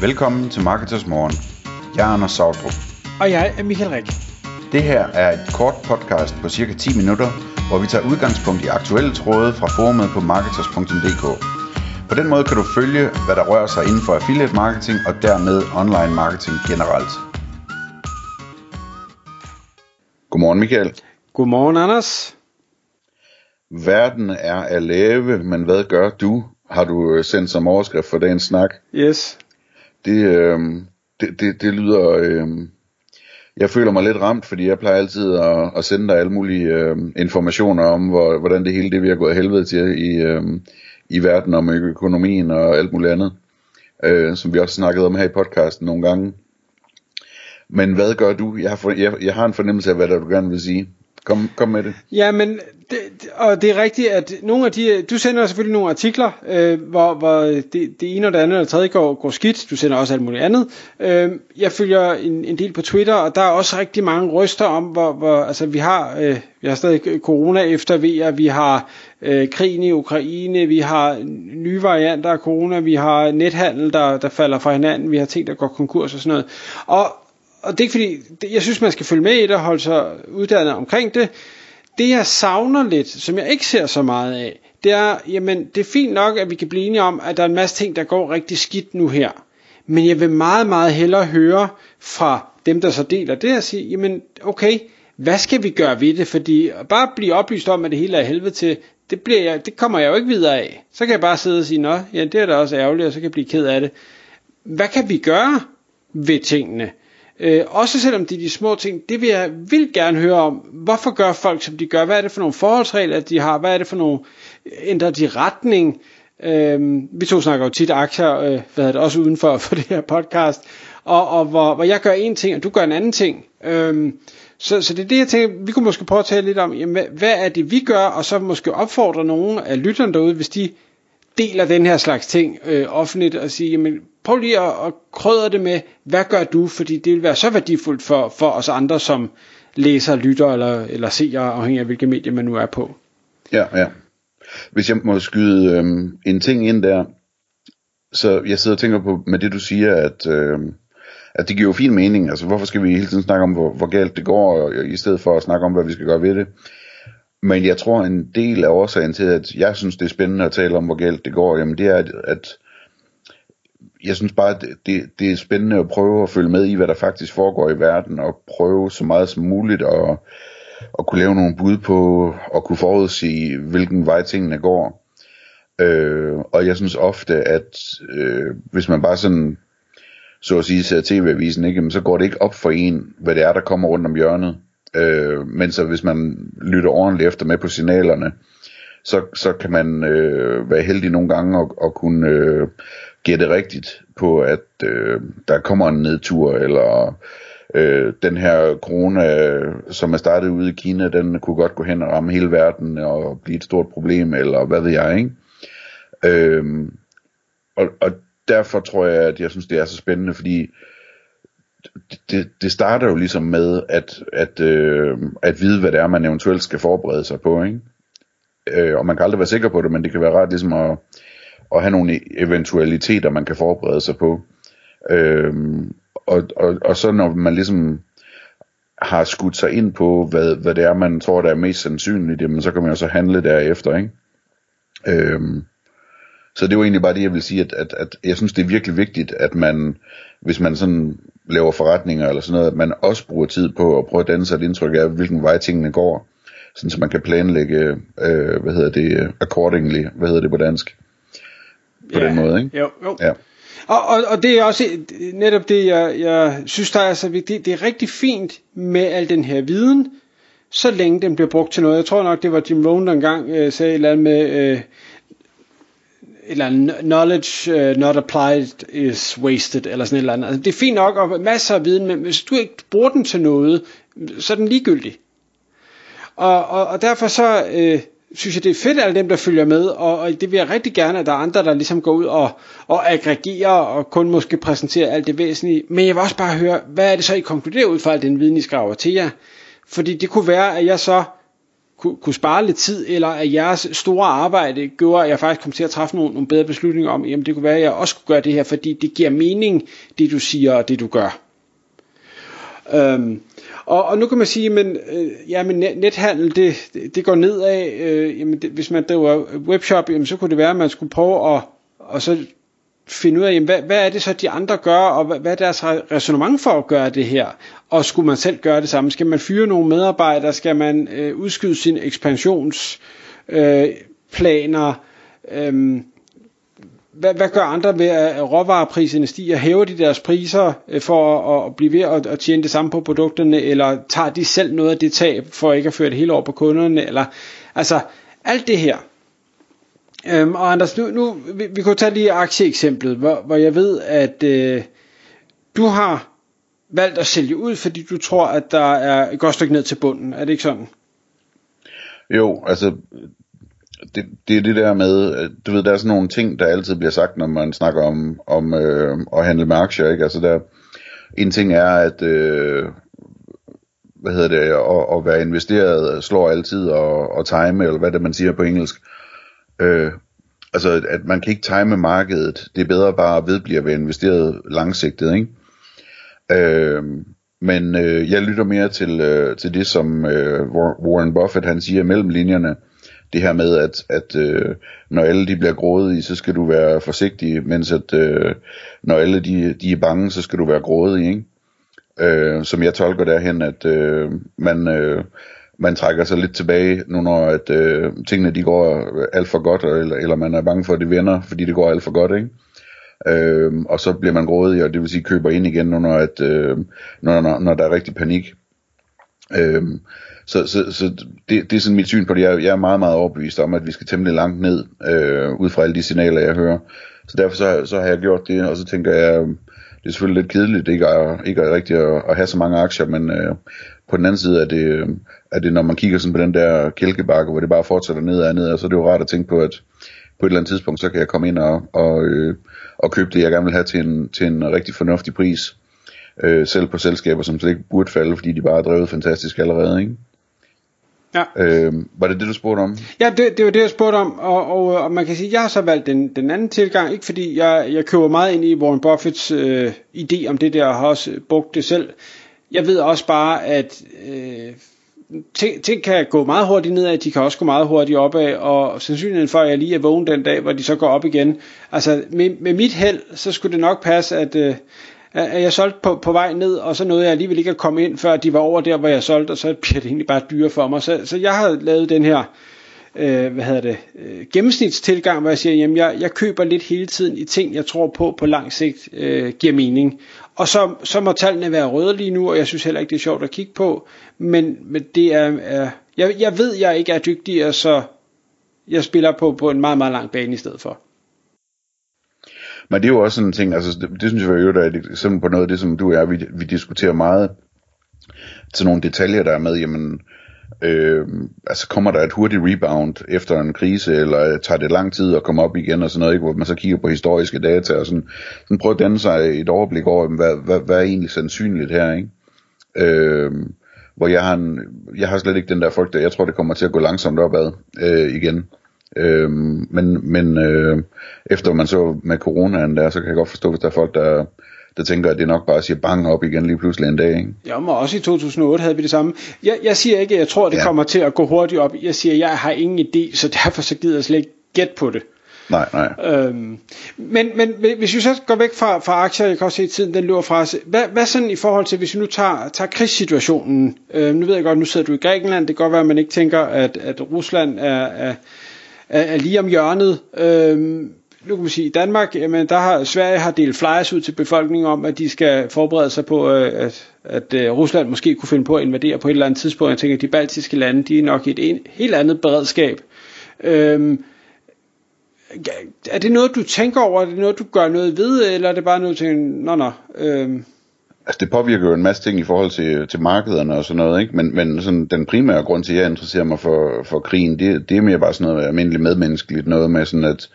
Velkommen til Marketers Morgen. Jeg er Anders Sautrup. Og jeg er Michael Rik. Det her er et kort podcast på cirka 10 minutter, hvor vi tager udgangspunkt i aktuelle tråde fra forumet på marketers.dk. På den måde kan du følge, hvad der rører sig inden for affiliate marketing og dermed online marketing generelt. Godmorgen Michael. Godmorgen Anders. Verden er at lave, men hvad gør du? Har du sendt som overskrift for dagens snak? Yes. Det, øh, det, det, det lyder... Øh, jeg føler mig lidt ramt, fordi jeg plejer altid at, at sende dig alle mulige øh, informationer om, hvor, hvordan det hele det vi har gået helvede til i, øh, i verden, om økonomien og alt muligt andet, øh, som vi også snakkede om her i podcasten nogle gange. Men hvad gør du? Jeg har, for, jeg, jeg har en fornemmelse af, hvad der du gerne vil sige. Kom, kom med det. Ja, men det, og det er rigtigt, at nogle af de, du sender selvfølgelig nogle artikler, øh, hvor, hvor det, det ene og det andet eller tredje går, går skidt. Du sender også alt muligt andet. Øh, jeg følger en, en del på Twitter, og der er også rigtig mange ryster om, hvor, hvor altså vi har, øh, vi har stadig corona efter VR, vi har øh, krigen i Ukraine, vi har nye varianter af corona, vi har nethandel, der, der falder fra hinanden, vi har ting, der går konkurs og sådan noget. Og og det er ikke fordi, jeg synes man skal følge med i det og holde sig uddannet omkring det. Det jeg savner lidt, som jeg ikke ser så meget af, det er, jamen det er fint nok, at vi kan blive enige om, at der er en masse ting, der går rigtig skidt nu her. Men jeg vil meget, meget hellere høre fra dem, der så deler det, og sige, jamen okay, hvad skal vi gøre ved det? Fordi bare blive oplyst om, at det hele er helvede til, det, bliver jeg, det kommer jeg jo ikke videre af. Så kan jeg bare sidde og sige, nå, ja, det er da også ærgerligt, og så kan jeg blive ked af det. Hvad kan vi gøre ved tingene? Øh, også selvom det er de små ting, det vil jeg vil gerne høre om. Hvorfor gør folk, som de gør? Hvad er det for nogle forholdsregler, de har? Hvad er det for nogle, øh, ændrer de retning? Øh, vi to snakker jo tit aktier, øh, hvad er det, også uden for, for det her podcast, og, og hvor, hvor jeg gør en ting, og du gør en anden ting. Øh, så, så det er det, jeg tænker, vi kunne måske prøve at tale lidt om, jamen, hvad, hvad er det, vi gør, og så måske opfordre nogle af lytterne derude, hvis de deler den her slags ting øh, offentligt, og sige, jamen, prøv lige at, at krydre det med, hvad gør du, fordi det vil være så værdifuldt for, for os andre, som læser, lytter eller, eller ser, afhængig af hvilke medier man nu er på. Ja, ja. Hvis jeg må skyde øh, en ting ind der, så jeg sidder og tænker på med det du siger, at, øh, at det giver jo fin mening. Altså hvorfor skal vi hele tiden snakke om, hvor, hvor galt det går, og, i stedet for at snakke om, hvad vi skal gøre ved det. Men jeg tror en del af årsagen til, at jeg synes det er spændende at tale om, hvor galt det går, jamen det er, at, at jeg synes bare, at det, det er spændende at prøve at følge med i, hvad der faktisk foregår i verden, og prøve så meget som muligt at, at kunne lave nogle bud på, og kunne forudsige, hvilken vej tingene går. Øh, og jeg synes ofte, at øh, hvis man bare sådan, så at sige, ser tv-avisen, ikke, så går det ikke op for en, hvad det er, der kommer rundt om hjørnet. Øh, men så hvis man lytter ordentligt efter med på signalerne, så, så kan man øh, være heldig nogle gange og, og kunne øh, gætte rigtigt på, at øh, der kommer en nedtur, eller øh, den her corona, som er startet ude i Kina, den kunne godt gå hen og ramme hele verden og blive et stort problem, eller hvad ved jeg, ikke? Øh, og, og derfor tror jeg, at jeg synes, det er så spændende, fordi det, det starter jo ligesom med at, at, øh, at vide, hvad det er, man eventuelt skal forberede sig på, ikke? Øh, og man kan aldrig være sikker på det, men det kan være rart ligesom at, at have nogle eventualiteter, man kan forberede sig på. Øh, og, og, og så når man ligesom har skudt sig ind på, hvad, hvad det er, man tror, der er mest sandsynligt, jamen, så kan man jo så handle derefter, ikke? Øh, så det var egentlig bare det, jeg vil sige, at, at, at jeg synes, det er virkelig vigtigt, at man, hvis man sådan laver forretninger eller sådan noget, at man også bruger tid på at prøve at danne sig et indtryk af, hvilken vej tingene går, sådan så man kan planlægge, øh, hvad hedder det, accordingly, hvad hedder det på dansk, på ja. den måde, ikke? Jo, jo. Ja. Og, og, og det er også netop det, jeg, jeg synes, der er så vigtigt. Det er rigtig fint med al den her viden, så længe den bliver brugt til noget. Jeg tror nok, det var Jim Rohn, der engang øh, sagde et eller andet med, øh, eller knowledge uh, not applied is wasted, eller sådan et eller andet. Altså, det er fint nok, og masser af viden, men hvis du ikke bruger den til noget, så er den ligegyldig. Og, og, og derfor så øh, synes jeg, det er fedt, alle dem, der følger med, og, og det vil jeg rigtig gerne, at der er andre, der ligesom går ud og, og aggregerer, og kun måske præsenterer alt det væsentlige. Men jeg vil også bare høre, hvad er det så, I konkluderer ud fra al den viden, I skraver til jer? Fordi det kunne være, at jeg så kunne, kunne spare lidt tid, eller at jeres store arbejde gjorde, at jeg faktisk kom til at træffe nogle, nogle bedre beslutninger om, jamen det kunne være, at jeg også kunne gøre det her, fordi det giver mening, det du siger og det du gør. Øhm, og, og nu kan man sige, men øh, ja, men nethandel det, det går nedad. Øh, jamen det, hvis man driver webshop, jamen så kunne det være, at man skulle prøve at og så finde ud af, jamen, hvad, hvad er det så de andre gør, og hvad, hvad er deres resonemang for at gøre det her? Og skulle man selv gøre det samme? Skal man fyre nogle medarbejdere? Skal man øh, udskyde sine ekspansionsplaner? Øh, øh, hvad, hvad gør andre ved, at råvarepriserne stiger? Hæver de deres priser øh, for at, at blive ved at, at tjene det samme på produkterne, eller tager de selv noget af det tab for ikke at føre det hele over på kunderne? Eller, altså, alt det her. Øhm, og Anders, nu, nu vi, vi kunne tage lige aktieeksemplet, hvor, hvor jeg ved, at øh, du har valgt at sælge ud, fordi du tror, at der er et godt stykke ned til bunden. Er det ikke sådan? Jo, altså det, det er det der med, du ved, der er sådan nogle ting, der altid bliver sagt, når man snakker om, om øh, at handle med aktier, ikke? Altså der, en ting er, at øh, hvad hedder det, at, at være investeret slår altid og, og time, eller hvad det man siger på engelsk. Øh, Øh, altså, at man kan ikke time markedet. Det er bedre bare at vedblive at være investeret langsigtet, ikke? Øh, men øh, jeg lytter mere til, øh, til det, som øh, Warren Buffett han siger mellem linjerne det her med, at, at øh, når alle de bliver grådige, så skal du være forsigtig, mens at øh, når alle de, de er bange, så skal du være grådig, ikke? Øh, som jeg tolker derhen, at øh, man, øh, man trækker sig lidt tilbage, nu når at, øh, tingene de går alt for godt, eller, eller man er bange for, at det vender, fordi det går alt for godt, ikke? Øh, og så bliver man grådig, og det vil sige køber ind igen, når, at, øh, når, når, når der er rigtig panik. Øh, så, så, så det, det er sådan mit syn på det. Jeg, jeg er meget, meget overbevist om, at vi skal temmelig langt ned, øh, ud fra alle de signaler, jeg hører. Så derfor så, så har jeg gjort det, og så tænker jeg, øhm, det er selvfølgelig lidt kedeligt ikke at, ikke at rigtig at, at have så mange aktier, men øh, på den anden side er det, er det, når man kigger sådan på den der kælkebakke, hvor det bare fortsætter ned og ned, og så er det jo rart at tænke på, at på et eller andet tidspunkt, så kan jeg komme ind og, og, øh, og købe det, jeg gerne vil have til en, til en rigtig fornuftig pris. Øh, selv på selskaber, som slet ikke burde falde, fordi de bare er drevet fantastisk allerede, ikke? Ja. Øh, var det det, du spurgte om? Ja, det, det var det, jeg spurgte om, og, og, og man kan sige, at jeg har så valgt den, den anden tilgang, ikke fordi jeg, jeg køber meget ind i Warren Buffets øh, idé om det der, og har også brugt det selv. Jeg ved også bare, at øh, ting, ting kan gå meget hurtigt nedad, de kan også gå meget hurtigt opad, og sandsynligheden for, at jeg lige er vågen den dag, hvor de så går op igen. Altså, med, med mit held, så skulle det nok passe, at... Øh, at jeg solgte på, på vej ned, og så nåede jeg alligevel ikke at komme ind, før de var over der, hvor jeg solgte, og så bliver det egentlig bare dyre for mig. Så, så jeg har lavet den her øh, hvad hedder det, øh, gennemsnitstilgang, hvor jeg siger, jamen jeg, jeg køber lidt hele tiden i ting, jeg tror på på lang sigt øh, giver mening. Og så, så må tallene være røde lige nu, og jeg synes heller ikke, det er sjovt at kigge på, men, men det er, er jeg, jeg ved, jeg ikke er dygtig, og så jeg spiller på, på en meget, meget lang bane i stedet for. Men det er jo også sådan en ting, altså det, det synes jeg jo er et eksempel på noget af det, som du og jeg, vi, vi diskuterer meget til nogle detaljer, der er med, jamen, øh, Øhm, altså kommer der et hurtigt rebound efter en krise, eller tager det lang tid at komme op igen og sådan noget, ikke? hvor man så kigger på historiske data og sådan, sådan prøver at danne sig et overblik over, hvad, hvad, hvad er egentlig sandsynligt her, ikke? Øh, hvor jeg har, en, jeg har slet ikke den der frygt, der jeg tror det kommer til at gå langsomt opad øh, igen. Øh, men men øh, efter man så med coronaen der, så kan jeg godt forstå, hvis der er folk, der, der tænker, at det nok bare siger bang op igen lige pludselig en dag. Ikke? Ja, men også i 2008 havde vi det samme. Jeg, jeg siger ikke, at jeg tror, det ja. kommer til at gå hurtigt op. Jeg siger, at jeg har ingen idé, så derfor så gider jeg slet ikke gætte på det. Nej, nej. Øhm, men, men hvis vi så går væk fra, fra aktier, jeg kan også se at tiden, den løber fra os. Hvad, hvad sådan i forhold til, hvis vi nu tager, tager krigssituationen? Øhm, nu ved jeg godt, nu sidder du i Grækenland. Det kan godt være, at man ikke tænker, at, at Rusland er, er, er, er lige om hjørnet. Øhm, nu kan man sige, i Danmark, jamen, der har Sverige har delt flyers ud til befolkningen om, at de skal forberede sig på, øh, at, at uh, Rusland måske kunne finde på at invadere på et eller andet tidspunkt. Jeg tænker, at de baltiske lande, de er nok i et en, helt andet beredskab. Øhm, er det noget, du tænker over? Er det noget, du gør noget ved? Eller er det bare noget, du tænker, nå, nå. Øhm. Altså det påvirker jo en masse ting i forhold til, til markederne og sådan noget, ikke? Men, men sådan, den primære grund til, at jeg interesserer mig for, for krigen, det, det er mere bare sådan noget almindeligt medmenneskeligt, noget med sådan, at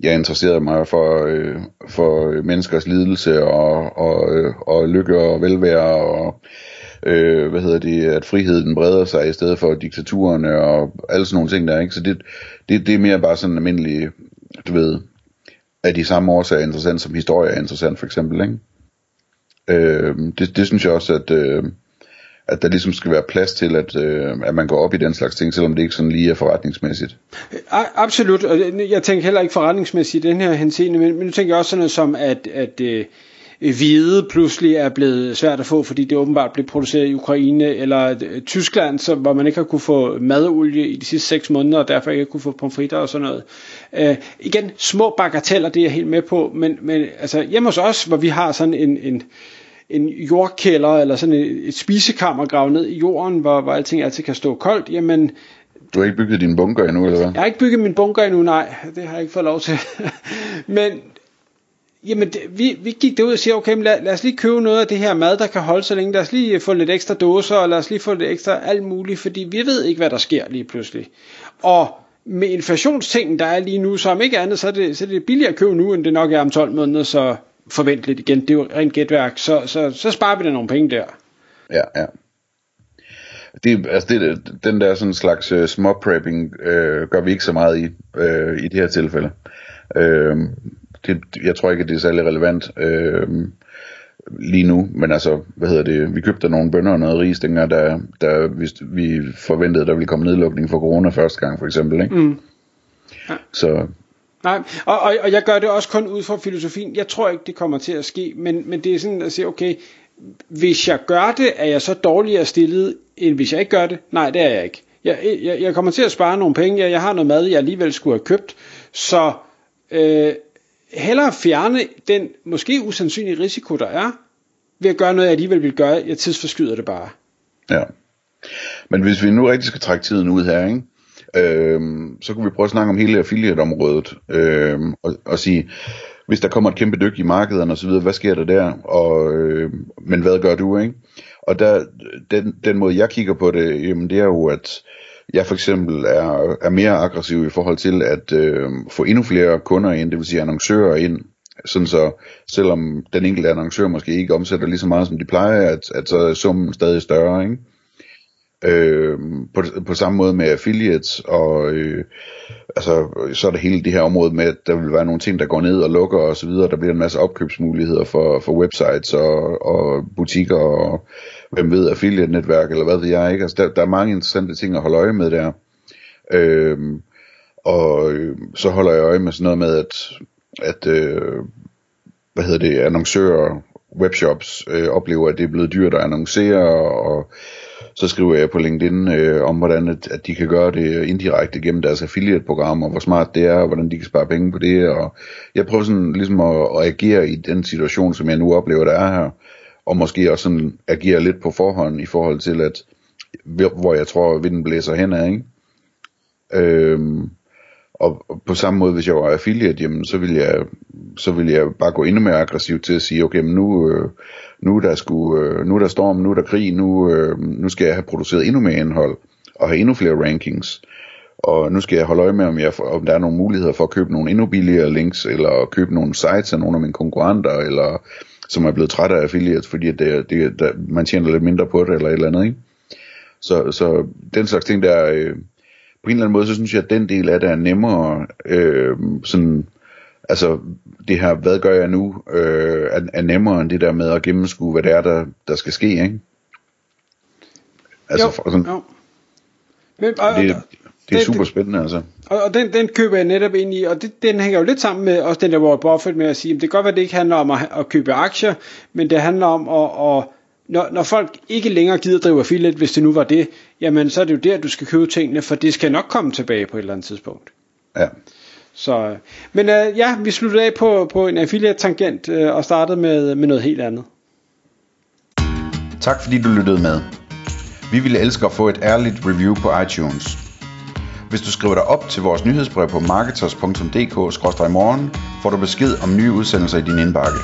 jeg interesserede mig for, øh, for menneskers lidelse og, og, øh, og lykke og velvære og øh, hvad hedder det, at friheden breder sig i stedet for diktaturerne og alle sådan nogle ting der, ikke? Så det, det, det er mere bare sådan almindelig, du ved, af de samme årsager interessant som historie er interessant for eksempel, ikke? Øh, det, det synes jeg også, at, øh, at der ligesom skal være plads til, at, øh, at man går op i den slags ting, selvom det ikke sådan lige er forretningsmæssigt. Absolut, og jeg tænker heller ikke forretningsmæssigt i den her henseende, men, men nu tænker jeg også sådan noget som, at, at øh, hvide pludselig er blevet svært at få, fordi det åbenbart blev produceret i Ukraine, eller øh, Tyskland, så, hvor man ikke har kunne få madolie i de sidste seks måneder, og derfor ikke har kunne få pomfritter og sådan noget. Øh, igen, små bagateller, det er jeg helt med på, men, men altså, hjemme hos os, hvor vi har sådan en, en en jordkælder eller sådan et, et spisekammer gravet ned i jorden, hvor, hvor alting altid kan stå koldt, jamen... Du har ikke bygget din bunker endnu, eller hvad? Jeg har ikke bygget min bunker endnu, nej. Det har jeg ikke fået lov til. men Jamen, det, vi, vi gik derud og siger, okay, lad, lad os lige købe noget af det her mad, der kan holde så længe. Lad os lige få lidt ekstra dåser, og lad os lige få lidt ekstra alt muligt, fordi vi ved ikke, hvad der sker lige pludselig. Og med inflationstingen, der er lige nu, så om ikke andet, så er det, så er det billigere at købe nu, end det nok er om 12 måneder, så forventeligt igen. Det er jo rent gætværk, så, så, så sparer vi da nogle penge der. Ja, ja. Det, altså det, den der sådan slags uh, små prepping uh, gør vi ikke så meget i uh, i det her tilfælde. Uh, det, jeg tror ikke, at det er særlig relevant uh, lige nu, men altså, hvad hedder det, vi købte nogle bønder og noget ris, dengang der, der vi, vi forventede, der ville komme nedlukning for corona første gang, for eksempel, ikke? Mm. Ja. Så Nej, og, og, og jeg gør det også kun ud fra filosofien. Jeg tror ikke, det kommer til at ske, men, men det er sådan at sige, okay, hvis jeg gør det, er jeg så dårligere stillet, end hvis jeg ikke gør det? Nej, det er jeg ikke. Jeg, jeg, jeg kommer til at spare nogle penge, jeg, jeg har noget mad, jeg alligevel skulle have købt, så øh, hellere fjerne den måske usandsynlige risiko, der er, ved at gøre noget, jeg alligevel vil gøre. Jeg tidsforskyder det bare. Ja. Men hvis vi nu rigtig skal trække tiden ud her, ikke? Øhm, så kunne vi prøve at snakke om hele affiliate-området, øhm, og, og sige, hvis der kommer et kæmpe dyk i markederne og så videre, hvad sker der der? Og, øh, men hvad gør du, ikke? Og der, den, den måde jeg kigger på det, jamen det er jo, at jeg for eksempel er, er mere aggressiv i forhold til at øh, få endnu flere kunder ind, det vil sige annoncører ind, sådan så selvom den enkelte annoncør måske ikke omsætter lige så meget som de plejer, at, at så er summen stadig større, ikke? Øh, på, på samme måde med affiliates, og øh, altså, så er der hele det her område med, at der vil være nogle ting, der går ned og lukker og så videre. Der bliver en masse opkøbsmuligheder for, for websites og, og butikker og hvem ved, affiliate-netværk eller hvad ved jeg ikke. Altså, der, der er mange interessante ting at holde øje med der. Øh, og øh, så holder jeg øje med sådan noget med, at, at øh, hvad hedder det, annoncører, webshops øh, oplever, at det er blevet dyrt at annoncere, og så skriver jeg på LinkedIn øh, om, hvordan at, at de kan gøre det indirekte gennem deres affiliate-program, og hvor smart det er, og hvordan de kan spare penge på det. Og jeg prøver sådan ligesom at, at agere i den situation, som jeg nu oplever, der er her, og måske også sådan agere lidt på forhånd i forhold til, at hvor jeg tror, at vinden blæser hen af, ikke? Øhm, og på samme måde, hvis jeg var affiliate, jamen, så vil jeg, så vil jeg bare gå endnu mere aggressivt til at sige, okay, men nu, øh, nu, der sku, øh, nu er der storm, nu er der krig, nu, øh, nu skal jeg have produceret endnu mere indhold, og have endnu flere rankings. Og nu skal jeg holde øje med, om, jeg, om der er nogle muligheder for at købe nogle endnu billigere links, eller købe nogle sites af nogle af mine konkurrenter, eller som er blevet træt af affiliates, fordi det, det, der, man tjener lidt mindre på det, eller et eller andet, ikke? Så, så den slags ting der, øh, på en eller anden måde, så synes jeg, at den del af det er nemmere, øh, sådan, altså det her, hvad gør jeg nu, øh, er, er nemmere end det der med at gennemskue, hvad det er, der, der skal ske, ikke? Altså, jo, for, sådan, jo. Men, og, det, det er super det, spændende, altså. Og, og den, den køber jeg netop ind i, og det, den hænger jo lidt sammen med også den der Warren Buffett med at sige, at det kan godt være, at det ikke handler om at, at købe aktier, men det handler om at, at når, når folk ikke længere gider drive affiliate, hvis det nu var det, jamen så er det jo der, du skal købe tingene, for det skal nok komme tilbage på et eller andet tidspunkt. Ja. Så, øh, men øh, ja, vi sluttede af på, på en affiliate tangent øh, og startede med, med noget helt andet. Tak fordi du lyttede med. Vi ville elske at få et ærligt review på iTunes. Hvis du skriver dig op til vores nyhedsbrev på marketers.dk-morgen, får du besked om nye udsendelser i din indbakke.